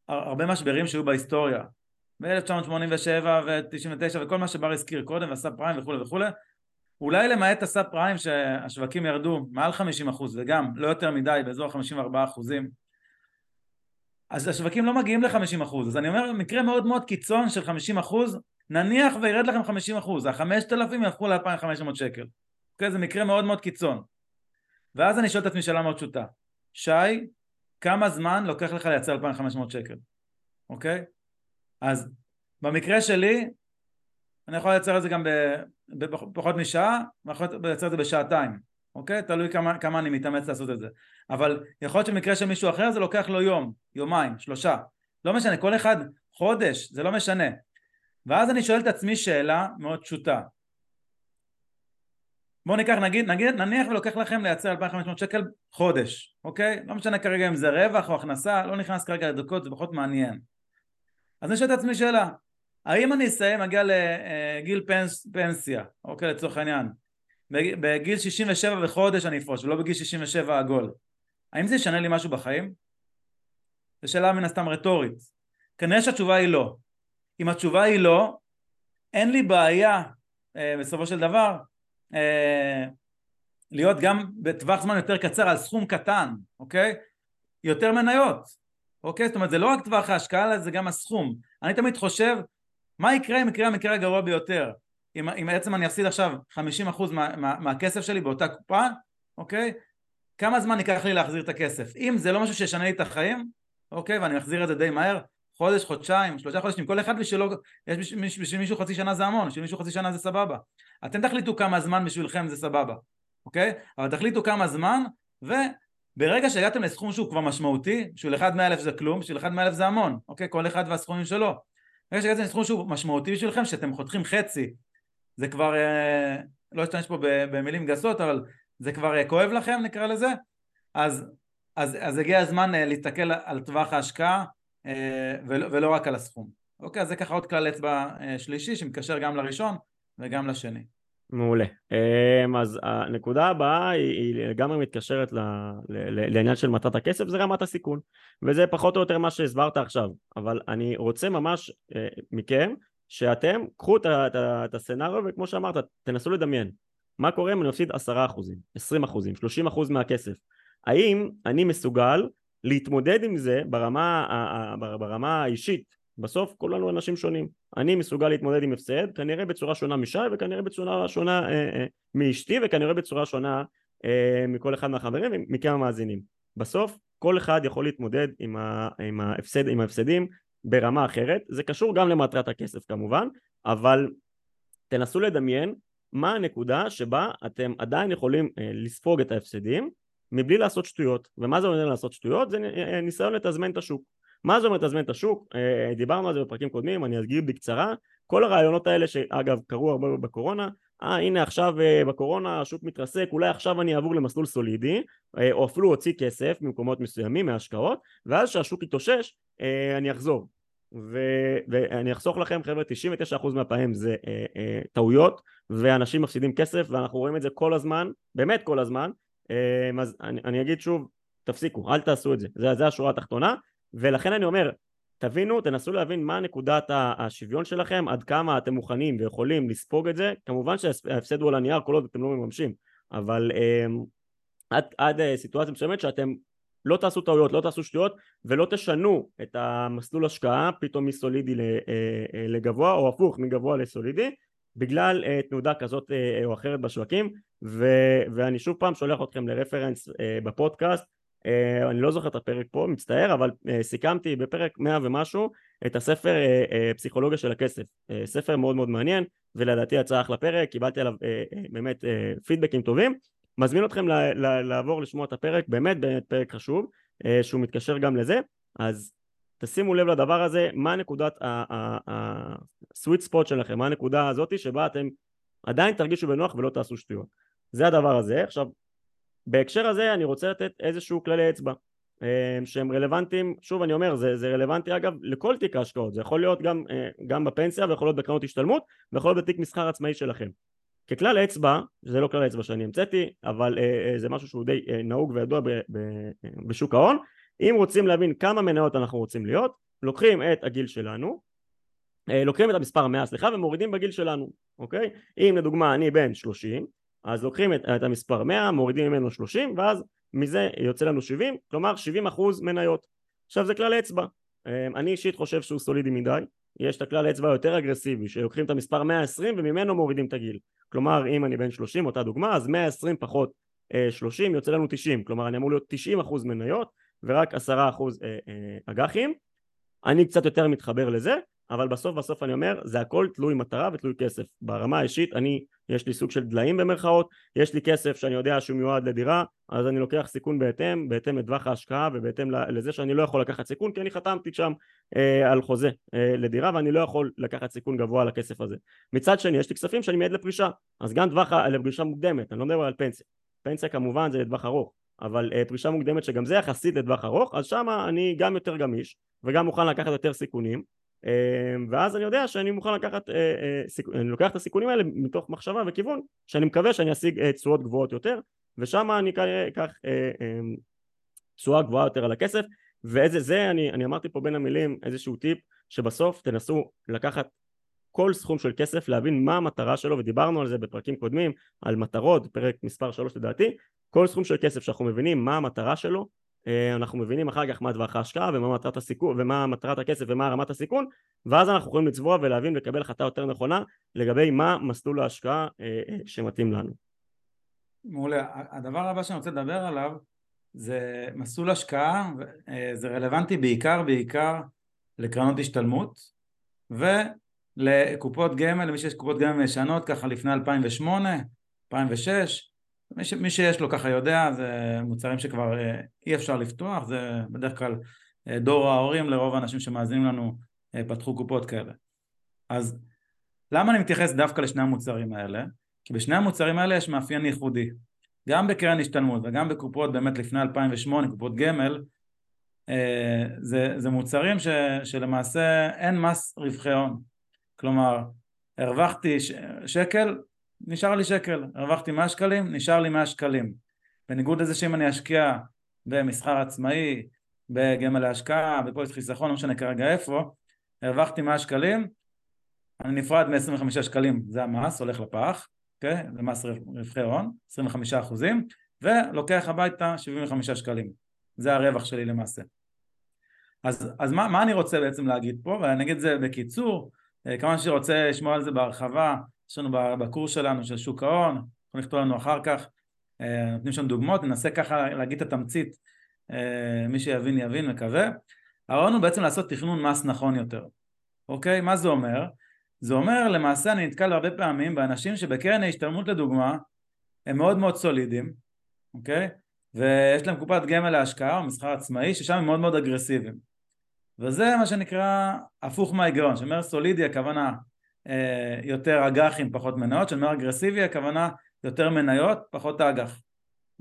הרבה משברים שהיו בהיסטוריה, ב-1987 ו-99 וכל מה שבר הזכיר קודם, והסאב פריים וכולי וכולי, אולי למעט הסאב פריים שהשווקים ירדו מעל 50 אחוז וגם לא יותר מדי באזור 54 אחוזים אז השווקים לא מגיעים ל-50 אחוז. אז אני אומר מקרה מאוד מאוד קיצון של 50 אחוז נניח וירד לכם 50 אחוז ה-5,000 יהפכו ל-2,500 שקל. אוקיי? זה מקרה מאוד מאוד קיצון. ואז אני שואל את עצמי שאלה מאוד פשוטה. שי כמה זמן לוקח לך לייצר 2,500 שקל? אוקיי? אז במקרה שלי אני יכול לייצר את זה גם בפחות משעה, ואני יכול לייצר את זה בשעתיים, אוקיי? תלוי כמה, כמה אני מתאמץ לעשות את זה. אבל יכול להיות שבמקרה של מישהו אחר זה לוקח לו יום, יומיים, שלושה. לא משנה, כל אחד חודש, זה לא משנה. ואז אני שואל את עצמי שאלה מאוד פשוטה. בואו ניקח, נגיד, נגיד, נניח ולוקח לכם לייצר 2,500 שקל חודש, אוקיי? לא משנה כרגע אם זה רווח או הכנסה, לא נכנס כרגע לדקות, זה פחות מעניין. אז אני שואל את עצמי שאלה, האם אני אסיים, מגיע לגיל פנס, פנסיה, אוקיי, לצורך העניין, בגיל 67 וחודש אני אפרוש, ולא בגיל 67 עגול, האם זה ישנה לי משהו בחיים? זו שאלה מן הסתם רטורית. כנראה שהתשובה היא לא. אם התשובה היא לא, אין לי בעיה אה, בסופו של דבר אה, להיות גם בטווח זמן יותר קצר על סכום קטן, אוקיי? יותר מניות, אוקיי? זאת אומרת זה לא רק טווח ההשקעה, זה גם הסכום. אני תמיד חושב מה יקרה אם יקרה המקרה הגרוע ביותר? אם, אם בעצם אני אפסיד עכשיו 50% מה, מה, מהכסף שלי באותה קופה, אוקיי? כמה זמן ייקח לי להחזיר את הכסף? אם זה לא משהו שישנה לי את החיים, אוקיי, ואני אחזיר את זה די מהר, חודש, חודשיים, שלושה חודשים, כל אחד בשבילו, יש בשביל, בשביל מישהו חצי שנה זה המון, בשביל מישהו חצי שנה זה סבבה. אתם תחליטו כמה זמן בשבילכם זה סבבה, אוקיי? אבל תחליטו כמה זמן, וברגע שהגעתם לסכום שהוא כבר משמעותי, בשביל אחד מאה אלף זה כלום, בשביל אחד מאה אלף זה המון, אוקיי? כל אחד והסכומים שלו. ברגע שהגעתם לסכום שהוא משמעותי בשבילכם, שאתם חותכים חצי, זה כבר, אה, לא אשתמש פה במילים גסות, אבל זה כבר אה, כואב לכם נקרא לזה, אז, אז, אז הגיע הזמן אה, להסתכל על טווח ההשקעה ולא, רק על הסכום. אוקיי, אז זה ככה עוד כלל אצבע שלישי שמתקשר גם לראשון וגם לשני. מעולה. אמ, אז הנקודה הבאה היא לגמרי מתקשרת לעניין של מטרת הכסף, זה רמת הסיכון. וזה פחות או יותר מה שהסברת עכשיו. אבל אני רוצה ממש אה, מכם, שאתם קחו את הסצנריו וכמו שאמרת, תנסו לדמיין. מה קורה אם אני מפסיד 10 אחוזים, 20 אחוזים, 30 אחוז מהכסף? האם אני מסוגל להתמודד עם זה ברמה, ברמה האישית בסוף כולנו אנשים שונים. אני מסוגל להתמודד עם הפסד, כנראה בצורה שונה משי וכנראה בצורה שונה אה, אה, מאשתי וכנראה בצורה שונה אה, מכל אחד מהחברים ומכמה מאזינים. בסוף כל אחד יכול להתמודד עם, ה, עם, ההפסד, עם ההפסדים ברמה אחרת, זה קשור גם למטרת הכסף כמובן, אבל תנסו לדמיין מה הנקודה שבה אתם עדיין יכולים אה, לספוג את ההפסדים מבלי לעשות שטויות, ומה זה אומר לעשות שטויות? זה אה, ניסיון לתזמן את השוק. מה זה אומר תזמן את השוק? אה, דיברנו על זה בפרקים קודמים, אני אסגיר בקצרה. כל הרעיונות האלה שאגב קרו הרבה בקורונה, אה הנה עכשיו אה, בקורונה השוק מתרסק, אולי עכשיו אני אעבור למסלול סולידי, אה, או אפילו אוציא כסף ממקומות מסוימים, מהשקעות, ואז כשהשוק יתאושש אני אחזור. ו, ואני אחסוך לכם חבר'ה 99% מהפעמים זה אה, אה, טעויות ואנשים מפסידים כסף ואנחנו רואים את זה כל הזמן באמת כל הזמן אה, אז אני, אני אגיד שוב תפסיקו אל תעשו את זה זה, זה השורה התחתונה ולכן אני אומר תבינו תנסו להבין מה נקודת השוויון שלכם עד כמה אתם מוכנים ויכולים לספוג את זה. כמובן שההפסד הוא על הנייר כל עוד אתם לא מממשים. אבל אה, עד, עד אה, סיטואציה מסוימת שאתם לא תעשו טעויות, לא תעשו שטויות ולא תשנו את המסלול השקעה פתאום מסולידי אה, אה, לגבוה או הפוך מגבוה לסולידי בגלל uh, תנודה כזאת uh, או אחרת בשווקים. ו- ואני שוב פעם שולח אתכם לרפרנס uh, בפודקאסט uh, אני לא זוכר את הפרק פה מצטער אבל uh, סיכמתי בפרק 100 ומשהו את הספר uh, פסיכולוגיה של הכסף ספר מאוד מאוד מעניין ולדעתי יצא אחלה פרק קיבלתי עליו באמת פידבקים טובים מזמין אתכם לעבור לשמוע את הפרק, באמת באמת פרק חשוב, אה, שהוא מתקשר גם לזה, אז תשימו לב לדבר הזה, מה נקודת הסוויט ספוט שלכם, מה הנקודה הזאתי שבה אתם עדיין תרגישו בנוח ולא תעשו שטויות. זה הדבר הזה. עכשיו, בהקשר הזה אני רוצה לתת איזשהו כללי אצבע אה, שהם רלוונטיים, שוב אני אומר, זה, זה רלוונטי אגב לכל תיק ההשקעות, זה יכול להיות גם, אה, גם בפנסיה ויכול להיות בקרנות השתלמות ויכול להיות בתיק מסחר עצמאי שלכם. ככלל אצבע, זה לא כלל אצבע שאני המצאתי, אבל אה, זה משהו שהוא די נהוג וידוע בשוק ההון, אם רוצים להבין כמה מניות אנחנו רוצים להיות, לוקחים את הגיל שלנו, לוקחים את המספר 100 סליחה ומורידים בגיל שלנו, אוקיי? אם לדוגמה אני בן 30, אז לוקחים את, את המספר 100, מורידים ממנו 30, ואז מזה יוצא לנו 70, כלומר 70 אחוז מניות. עכשיו זה כלל אצבע, אה, אני אישית חושב שהוא סולידי מדי, יש את הכלל אצבע היותר אגרסיבי שלוקחים את המספר 120 וממנו מורידים את הגיל. כלומר אם אני בן 30 אותה דוגמה אז 120 פחות 30 אה, יוצא לנו 90 כלומר אני אמור להיות 90 אחוז מניות ורק 10 אחוז אה, אה, אג"חים. אני קצת יותר מתחבר לזה אבל בסוף בסוף אני אומר זה הכל תלוי מטרה ותלוי כסף. ברמה האישית אני יש לי סוג של דליים במרכאות יש לי כסף שאני יודע שהוא מיועד לדירה אז אני לוקח סיכון בהתאם בהתאם לטווח ההשקעה ובהתאם לזה שאני לא יכול לקחת סיכון כי אני חתמתי שם אה, על חוזה אה, לדירה ואני לא יכול לקחת סיכון גבוה על הכסף הזה. מצד שני יש לי כספים שאני מייעד לפרישה אז גם טווח לפרישה מוקדמת אני לא מדבר על פנסיה. פנסיה כמובן זה לטווח ארוך אבל אה, פרישה מוקדמת שגם זה יחסית לטווח ארוך אז שם אני גם יותר גמיש וגם מוכן לקחת יותר סיכונים ואז אני יודע שאני מוכן לקחת, אה, אה, אני לוקח את הסיכונים האלה מתוך מחשבה וכיוון שאני מקווה שאני אשיג אה, תשואות גבוהות יותר ושם אני אקח אמ, תשואה גבוהה יותר על הכסף ואיזה זה אני, אני אמרתי פה בין המילים איזשהו טיפ שבסוף תנסו לקחת כל סכום של כסף להבין מה המטרה שלו ודיברנו על זה בפרקים קודמים על מטרות פרק מספר 3 לדעתי כל סכום של כסף שאנחנו מבינים מה המטרה שלו אנחנו מבינים אחר כך מה טווח ההשקעה ומה מטרת הסיכון ומה מטרת הכסף ומה רמת הסיכון ואז אנחנו יכולים לצבוע ולהבין ולקבל החלטה יותר נכונה לגבי מה מסלול ההשקעה אה, אה, שמתאים לנו. מעולה. הדבר הבא שאני רוצה לדבר עליו זה מסלול השקעה, זה רלוונטי בעיקר בעיקר לקרנות השתלמות ולקופות גמל, למי שיש קופות גמל ישנות ככה לפני 2008, 2006 מי, ש, מי שיש לו ככה יודע, זה מוצרים שכבר אה, אי אפשר לפתוח, זה בדרך כלל אה, דור ההורים לרוב האנשים שמאזינים לנו אה, פתחו קופות כאלה. אז למה אני מתייחס דווקא לשני המוצרים האלה? כי בשני המוצרים האלה יש מאפיין ייחודי. גם בקרן השתלמות וגם בקופות באמת לפני 2008, קופות גמל, זה, זה מוצרים ש, שלמעשה אין מס רווחי הון. כלומר, הרווחתי שקל, נשאר לי שקל, הרווחתי 100 שקלים, נשאר לי 100 שקלים. בניגוד לזה שאם אני אשקיע במסחר עצמאי, בגמל להשקעה, בפוליס חיסכון, לא משנה כרגע איפה, הרווחתי 100 שקלים, אני נפרד מ-25 שקלים, זה המס, הולך לפח, אוקיי? זה מס רווחי הון, 25 אחוזים, ולוקח הביתה 75 שקלים. זה הרווח שלי למעשה. אז, אז מה, מה אני רוצה בעצם להגיד פה, ואני אגיד את זה בקיצור, אה, כמובן שרוצה לשמוע על זה בהרחבה, יש לנו בקורס שלנו של שוק ההון, יכולים לכתוב לנו אחר כך, אה, נותנים שם דוגמאות, ננסה ככה להגיד את התמצית, אה, מי שיבין יבין, מקווה. הרעיון הוא בעצם לעשות תכנון מס נכון יותר, אוקיי? מה זה אומר? זה אומר למעשה אני נתקל הרבה פעמים באנשים שבקרן ההשתלמות לדוגמה הם מאוד מאוד סולידיים, אוקיי? ויש להם קופת גמל להשקעה או מסחר עצמאי ששם הם מאוד מאוד אגרסיביים וזה מה שנקרא הפוך מההיגיון, שאומר סולידי הכוונה יותר אג"חים פחות מניות, כשאני אומר אגרסיבי הכוונה יותר מניות פחות אג"ח,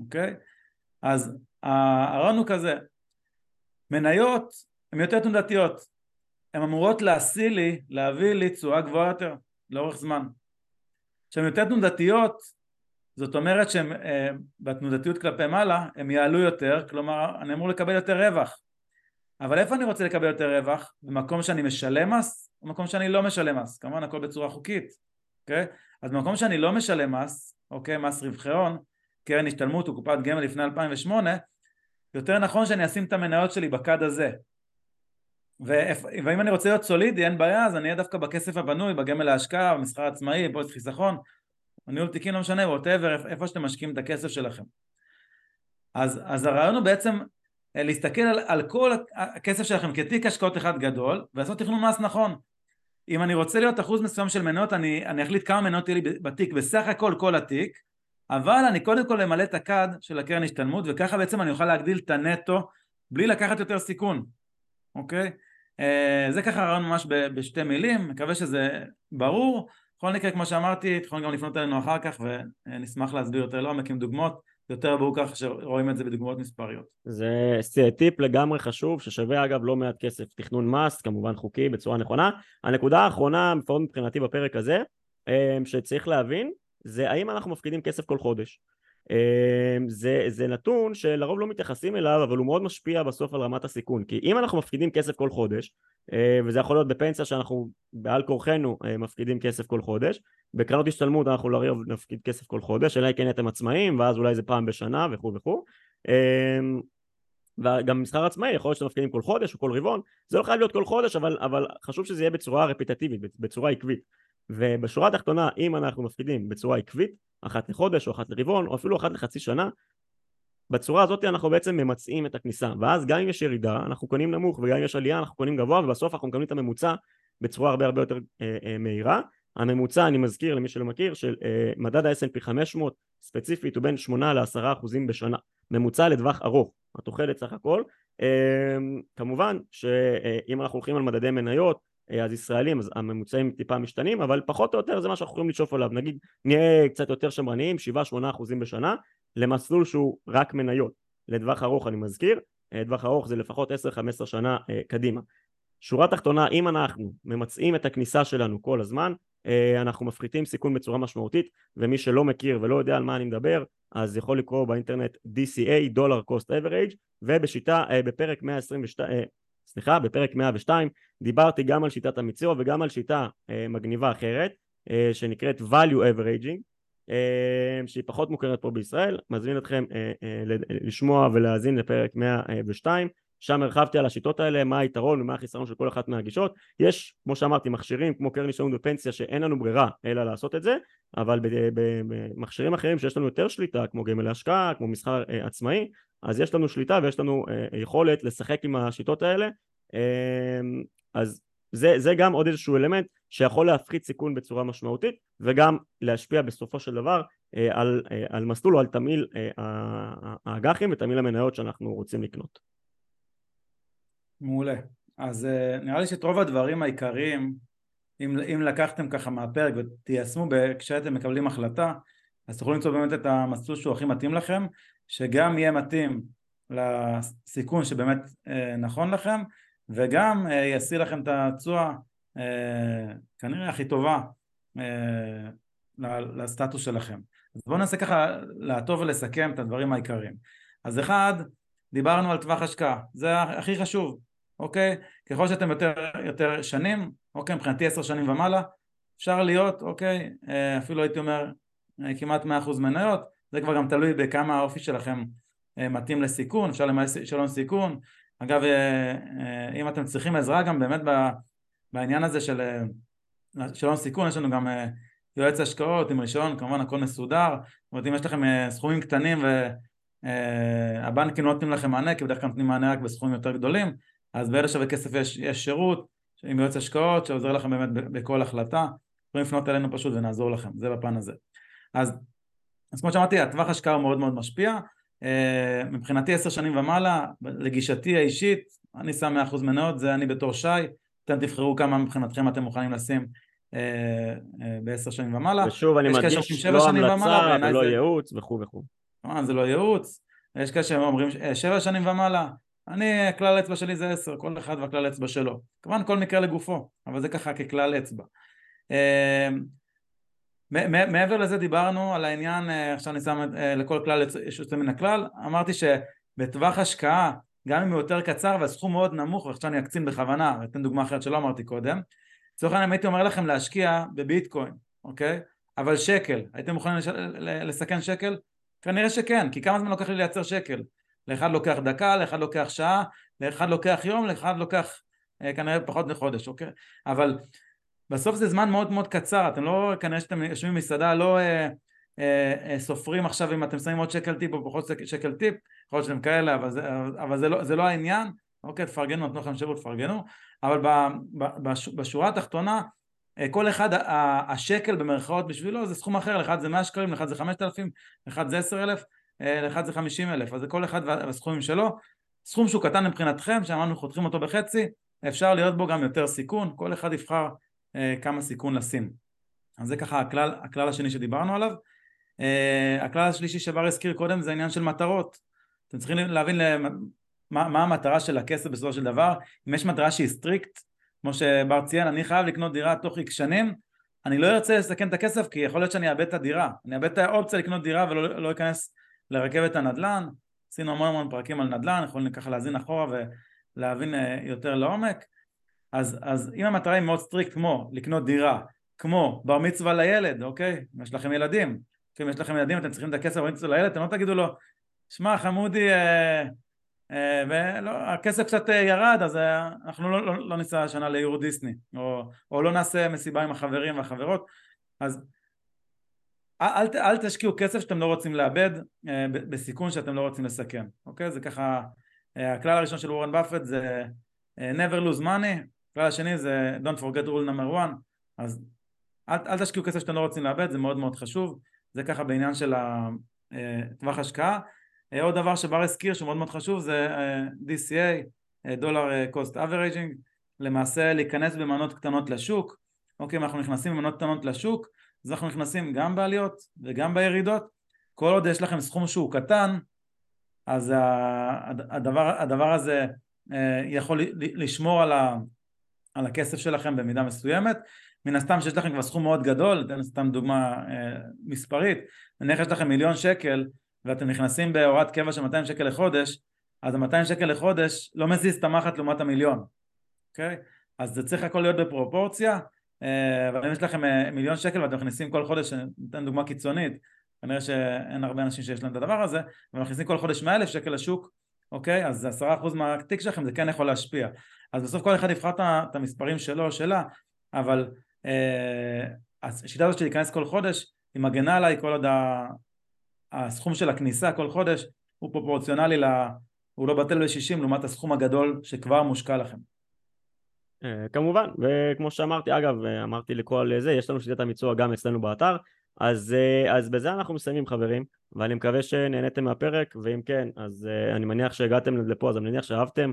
אוקיי? אז הרעיון הוא כזה, מניות הן יותר תנודתיות, הן אמורות להשיא לי, להביא לי תשואה גבוהה יותר לאורך זמן. כשהן יותר תנודתיות, זאת אומרת שהן אה, בתנודתיות כלפי מעלה, הן יעלו יותר, כלומר אני אמור לקבל יותר רווח. אבל איפה אני רוצה לקבל יותר רווח? במקום שאני משלם מס, או במקום שאני לא משלם מס? כמובן הכל בצורה חוקית, אוקיי? אז במקום שאני לא משלם מס, אוקיי, מס רווחי הון, קרן השתלמות או קופת גמל לפני 2008, יותר נכון שאני אשים את המניות שלי בכד הזה. ואם אני רוצה להיות סולידי, אין בעיה, אז אני אהיה דווקא בכסף הבנוי, בגמל להשקעה, במסחר עצמאי, פוליס חיסכון, ניהול תיקים לא משנה, ווטאבר, איפה שאתם משקיעים את הכסף שלכם. אז, אז הרעיון הוא בעצם אה, להסתכל על, על כל הכסף שלכם כתיק השקעות אחד גדול, ולעשות תכנון מס נכון. אם אני רוצה להיות אחוז מסוים של מניות, אני, אני אחליט כמה מניות יהיו לי בתיק, בסך הכל כל התיק, אבל אני קודם כל אמלא את הכד של הקרן השתלמות, וככה בעצם אני אוכל להגדיל את הנטו בלי לקחת יותר סיכון, אוקיי? אה, זה ככה רעיון ממש בשתי מילים, מקווה שזה ברור. בכל מקרה, כמו שאמרתי, אתם יכולים גם לפנות אלינו אחר כך ונשמח להסביר יותר לעומק עם דוגמאות, יותר ברור ככה שרואים את זה בדוגמאות מספריות. זה טיפ לגמרי חשוב, ששווה אגב לא מעט כסף. תכנון מס, כמובן חוקי, בצורה נכונה. הנקודה האחרונה, לפחות מבחינתי בפרק הזה, אה, שצריך להבין, זה האם אנחנו מפקידים כסף כל חודש. אמ, זה, זה נתון שלרוב לא מתייחסים אליו אבל הוא מאוד משפיע בסוף על רמת הסיכון. כי אם אנחנו מפקידים כסף כל חודש אה, וזה יכול להיות בפנסיה שאנחנו בעל כורחנו אה, מפקידים כסף כל חודש בקרנות השתלמות אנחנו לרוב נפקיד כסף כל חודש אלא אם כן אתם עצמאים ואז אולי זה פעם בשנה וכו' וכו' אמ, וגם מסחר עצמאי יכול להיות שאתם מפקידים כל חודש או כל רבעון זה לא חייב להיות כל חודש אבל, אבל חשוב שזה יהיה בצורה רפיטטיבית בצורה עקבית ובשורה התחתונה אם אנחנו מפקידים בצורה עקבית אחת לחודש או אחת לרבעון או אפילו אחת לחצי שנה בצורה הזאת אנחנו בעצם ממצעים את הכניסה. ואז גם אם יש ירידה אנחנו קונים נמוך וגם אם יש עלייה אנחנו קונים גבוה ובסוף אנחנו מקבלים את הממוצע בצורה הרבה הרבה יותר אה, אה, מהירה. הממוצע אני מזכיר למי שלא מכיר של אה, מדד ה-S&P 500 ספציפית הוא בין 8 ל-10 אחוזים בשנה. ממוצע לטווח ארוך התוחלת סך הכל. אה, כמובן שאם אנחנו הולכים על מדדי מניות אה, אז ישראלים אז הממוצעים טיפה משתנים אבל פחות או יותר זה מה שאנחנו יכולים לשאוף עליו. נגיד נהיה קצת יותר שמרניים 7-8 אחוזים בשנה למסלול שהוא רק מניות. לטווח ארוך אני מזכיר אה, טווח ארוך זה לפחות 10-15 שנה אה, קדימה. שורה תחתונה אם אנחנו ממצעים את הכניסה שלנו כל הזמן אנחנו מפחיתים סיכון בצורה משמעותית ומי שלא מכיר ולא יודע על מה אני מדבר אז יכול לקרוא באינטרנט DCA, Dollar Cost Average ובשיטה בפרק 122 סליחה, בפרק 102 דיברתי גם על שיטת המיציו וגם על שיטה אה, מגניבה אחרת אה, שנקראת value averaging אה, שהיא פחות מוכרת פה בישראל, מזמין אתכם אה, אה, לשמוע ולהאזין לפרק 102 שם הרחבתי על השיטות האלה, מה היתרון ומה החיסרון של כל אחת מהגישות. יש, כמו שאמרתי, מכשירים כמו קרן השתלמות בפנסיה שאין לנו ברירה אלא לעשות את זה, אבל במכשירים אחרים שיש לנו יותר שליטה, כמו גמל להשקעה, כמו מסחר אה, עצמאי, אז יש לנו שליטה ויש לנו אה, יכולת לשחק עם השיטות האלה אה, אז זה, זה גם עוד איזשהו אלמנט שיכול להפחית סיכון בצורה משמעותית וגם להשפיע בסופו של דבר אה, על, על מסלול או על תמהיל האג"חים ותמהיל המניות שאנחנו רוצים לקנות. מעולה. אז נראה לי שאת רוב הדברים העיקריים אם, אם לקחתם ככה מהפרק ותיישמו כשאתם מקבלים החלטה אז תוכלו למצוא באמת את המסלול שהוא הכי מתאים לכם שגם יהיה מתאים לסיכון שבאמת אה, נכון לכם וגם אה, ישיא לכם את התשואה אה, כנראה הכי טובה לסטטוס שלכם. אז בואו ננסה ככה לעטוב ולסכם את הדברים העיקריים. אז אחד, דיברנו על טווח השקעה, זה הכי חשוב, אוקיי? ככל שאתם יותר, יותר שנים, אוקיי, מבחינתי עשר שנים ומעלה, אפשר להיות, אוקיי, אפילו הייתי אומר כמעט מאה אחוז מניות, זה כבר גם תלוי בכמה האופי שלכם אה, מתאים לסיכון, אפשר למלא שאלון סיכון. אגב, אה, אה, אם אתם צריכים עזרה גם באמת בעניין הזה של שאלון סיכון, יש לנו גם יועץ השקעות עם רישיון, כמובן הכל מסודר. זאת אומרת, אם יש לכם סכומים קטנים והבנקים לא נותנים לכם מענה, כי בדרך כלל נותנים מענה רק בסכומים יותר גדולים, אז באלה שווה כסף יש, יש שירות עם יועץ השקעות שעוזר לכם באמת בכל החלטה. יכולים לפנות אלינו פשוט ונעזור לכם, זה בפן הזה. אז אז כמו שאמרתי, הטווח השקעה הוא מאוד מאוד משפיע. אה, מבחינתי עשר שנים ומעלה, לגישתי האישית, אני שם 100% מניות, זה אני בתור שי, אתם תבחרו כמה מבחינתכם אתם מוכנים לשים בעשר שנים ומעלה. ושוב אני מדגיש לא המלצה ולא זה... ייעוץ וכו' וכו'. זה לא ייעוץ, יש כאלה שאומרים שבע שנים ומעלה, אני, כלל אצבע שלי זה עשר, כל אחד והכלל אצבע שלו. כמובן כל מקרה לגופו, אבל זה ככה ככלל אצבע. מעבר לזה דיברנו על העניין, עכשיו אני שם לכל כלל יוצא מן הכלל, אמרתי שבטווח השקעה, גם אם הוא יותר קצר והסכום מאוד נמוך, ועכשיו אני אקצין בכוונה, אתן דוגמה אחרת שלא אמרתי קודם, לצורך העניין הייתי אומר לכם להשקיע בביטקוין, אוקיי? אבל שקל, הייתם מוכנים לש... לסכן שקל? כנראה שכן, כי כמה זמן לוקח לי לייצר שקל? לאחד לוקח דקה, לאחד לוקח שעה, לאחד לוקח יום, לאחד לוקח אה, כנראה פחות מחודש, אוקיי? אבל בסוף זה זמן מאוד מאוד קצר, אתם לא, כנראה שאתם יושבים במסעדה, לא אה, אה, אה, סופרים עכשיו אם אתם שמים עוד שקל טיפ או פחות שקל טיפ, יכול להיות שאתם כאלה, אבל, זה, אבל זה, לא, זה לא העניין, אוקיי, תפרגנו, נתנו לכם שירות, תפרגנו, אבל בשורה התחתונה, אה, כל אחד, השקל במרכאות בשבילו זה סכום אחר, לאחד זה 100 שקלים, לאחד זה 5,000, לאחד זה 10,000, אה, לאחד זה 50,000, אז זה כל אחד והסכומים שלו, סכום שהוא קטן מבחינתכם, שאמרנו חותכים אותו בחצי, אפשר להיות בו גם יותר סיכון, כל אחד יבחר כמה סיכון לשים. אז זה ככה הכלל, הכלל השני שדיברנו עליו. הכלל השלישי שבר הזכיר קודם זה העניין של מטרות. אתם צריכים להבין מה, מה המטרה של הכסף בסופו של דבר, אם יש מטרה שהיא strict, כמו שבר ציין, אני חייב לקנות דירה תוך איקס שנים, אני לא ארצה לסכן את הכסף כי יכול להיות שאני אאבד את הדירה, אני אאבד את האופציה לקנות דירה ולא לא אכנס לרכבת הנדל"ן, עשינו המון המון פרקים על נדל"ן, יכולים ככה להאזין אחורה ולהבין אה, יותר לעומק, אז, אז אם המטרה היא מאוד strict כמו לקנות דירה, כמו בר מצווה לילד, אוקיי? יש לכם ילדים, אם יש לכם ילדים אתם צריכים את הכסף בר מצווה לילד, אתם לא תגידו לו, שמע חמודי אה, אה, והכסף קצת אה, ירד אז אה, אנחנו לא, לא, לא ניסע השנה ליורו דיסני או, או לא נעשה מסיבה עם החברים והחברות. אז אל, אל תשקיעו כסף שאתם לא רוצים לאבד בסיכון שאתם לא רוצים לסכן אוקיי? זה ככה הכלל הראשון של וורן באפט זה never lose money הכלל השני זה don't forget rule number one אז אל, אל תשקיעו כסף שאתם לא רוצים לאבד זה מאוד מאוד חשוב. זה ככה בעניין של הטווח השקעה. אה, עוד דבר שבר הזכיר שהוא מאוד מאוד חשוב זה אה, DCA, dollar cost averaging, למעשה להיכנס במנות קטנות לשוק, אוקיי, אם אנחנו נכנסים במנות קטנות לשוק, אז אנחנו נכנסים גם בעליות וגם בירידות, כל עוד יש לכם סכום שהוא קטן, אז הדבר, הדבר הזה אה, יכול לשמור על, ה, על הכסף שלכם במידה מסוימת, מן הסתם שיש לכם כבר סכום מאוד גדול, אתן סתם דוגמה מספרית, נניח יש לכם מיליון שקל ואתם נכנסים בהוראת קבע של 200 שקל לחודש, אז ה-200 שקל לחודש לא מזיז את המחט לעומת המיליון, אוקיי? אז זה צריך הכל להיות בפרופורציה, אה, ואם יש לכם אה, מיליון שקל ואתם מכניסים כל חודש, ניתן דוגמה קיצונית, כנראה שאין הרבה אנשים שיש להם את הדבר הזה, ומכניסים כל חודש 100 אלף שקל לשוק, אוקיי? אז 10% מהתיק שלכם זה כן יכול להשפיע. אז בסוף כל אחד יבחר את המספרים שלו או שלה, אבל אה, השיטה הזאת של להיכנס כל חודש היא מגנה עליי כל עוד הסכום של הכניסה כל חודש הוא פרופורציונלי, לה, הוא לא בטל בשישים לעומת הסכום הגדול שכבר מושקע לכם. אה, כמובן, וכמו שאמרתי, אגב, אמרתי לכל זה, יש לנו שיטת המיצוע גם אצלנו באתר, אז, אה, אז בזה אנחנו מסיימים חברים, ואני מקווה שנהניתם מהפרק, ואם כן, אז אה, אני מניח שהגעתם לפה, אז אני מניח שאהבתם.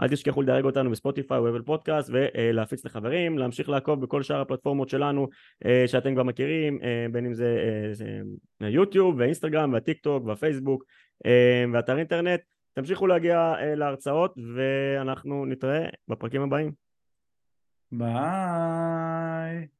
אל תשכחו לדרג אותנו בספוטיפיי או אבל פודקאסט ולהפיץ לחברים, להמשיך לעקוב בכל שאר הפלטפורמות שלנו אה, שאתם כבר מכירים, אה, בין אם זה אה, יוטיוב ואינסטגרם והטיק טוק והפייסבוק ואתר אינטרנט. תמשיכו להגיע להרצאות ואנחנו נתראה בפרקים הבאים. ביי.